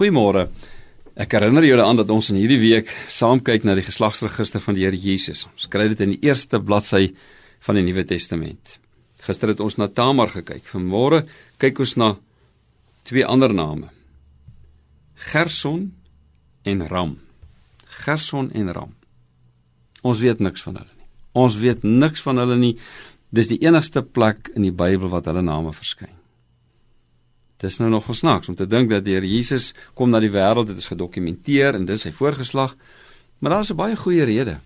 Goeiemôre. Ek herinner julle aan dat ons in hierdie week saam kyk na die geslagsregister van die Here Jesus. Ons kry dit in die eerste bladsy van die Nuwe Testament. Gister het ons na Tamar gekyk. Vanmôre kyk ons na twee ander name. Gerson en Ram. Gerson en Ram. Ons weet niks van hulle nie. Ons weet niks van hulle nie. Dis die enigste plek in die Bybel wat hulle name verskyn. Dis nou nog gesnaaks om te dink dat Here Jesus kom na die wêreld, dit is gedokumenteer en dis sy voorgeslag. Maar daar is 'n baie goeie rede.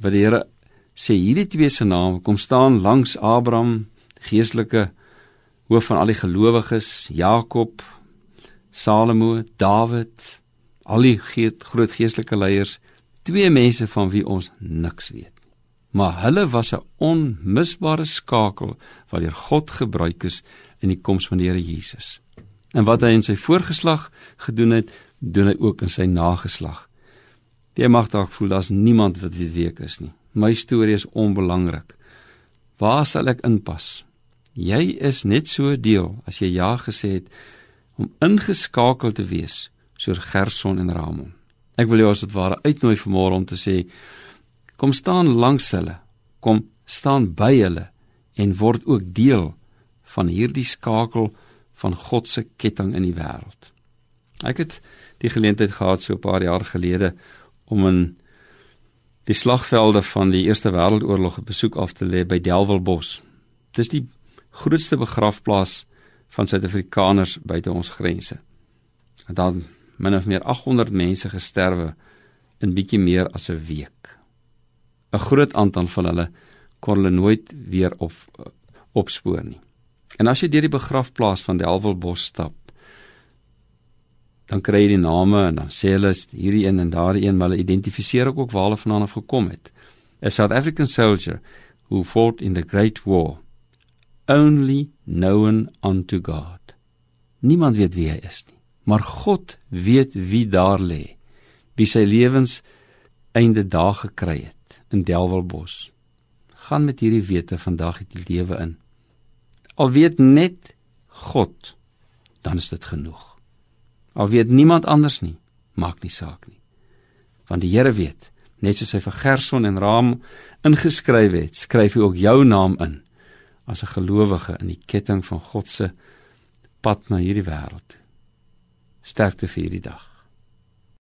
Wat die Here sê hierdie twee se name kom staan langs Abraham, geestelike hoof van al die gelowiges, Jakob, Salomo, Dawid, al die groot geestelike leiers, twee mense van wie ons niks weet maar hulle was 'n onmisbare skakel wat deur God gebruik is in die koms van die Here Jesus. En wat hy in sy voorgeslag gedoen het, doen hy ook in sy nageslag. Jy mag dalk voel daar's niemand wat weet wie ek is nie. My storie is onbelangrik. Waar sal ek inpas? Jy is net so deel as jy ja gesê het om ingeskakel te wees soos Gerson en Ramon. Ek wil jou as dit ware uitnooi vanmôre om te sê Kom staan langs hulle. Kom staan by hulle en word ook deel van hierdie skakel van God se ketting in die wêreld. Ek het die geleentheid gehad so 'n paar jaar gelede om in die slagvelde van die Eerste Wêreldoorlog 'n besoek af te lê by Delwelbos. Dis die grootste begrafplaas van Suid-Afrikaners buite ons grense. Daar min of meer 800 mense gesterwe in bietjie meer as 'n week. 'n groot aantal van hulle kon hulle nooit weer op opspoor nie. En as jy deur die begrafplaas van Delwelbos stap, dan kry jy die name en dan sê hulle hierdie een en daardie een, maar hulle identifiseer ook waar hulle vandaan af gekom het. A South African soldier who fought in the Great War, only known unto God. Niemand weet wie hy is nie, maar God weet wie daar lê, wie sy lewens einde dae gekry het in Delwelbos. Gaan met hierdie wete vandag die lewe in. Al weet net God, dan is dit genoeg. Al weet niemand anders nie, maak nie saak nie. Want die Here weet, net soos hy vir Gerson en Ram ingeskryf het, skryf hy ook jou naam in as 'n gelowige in die ketting van God se pad na hierdie wêreld. Sterkte vir hierdie dag.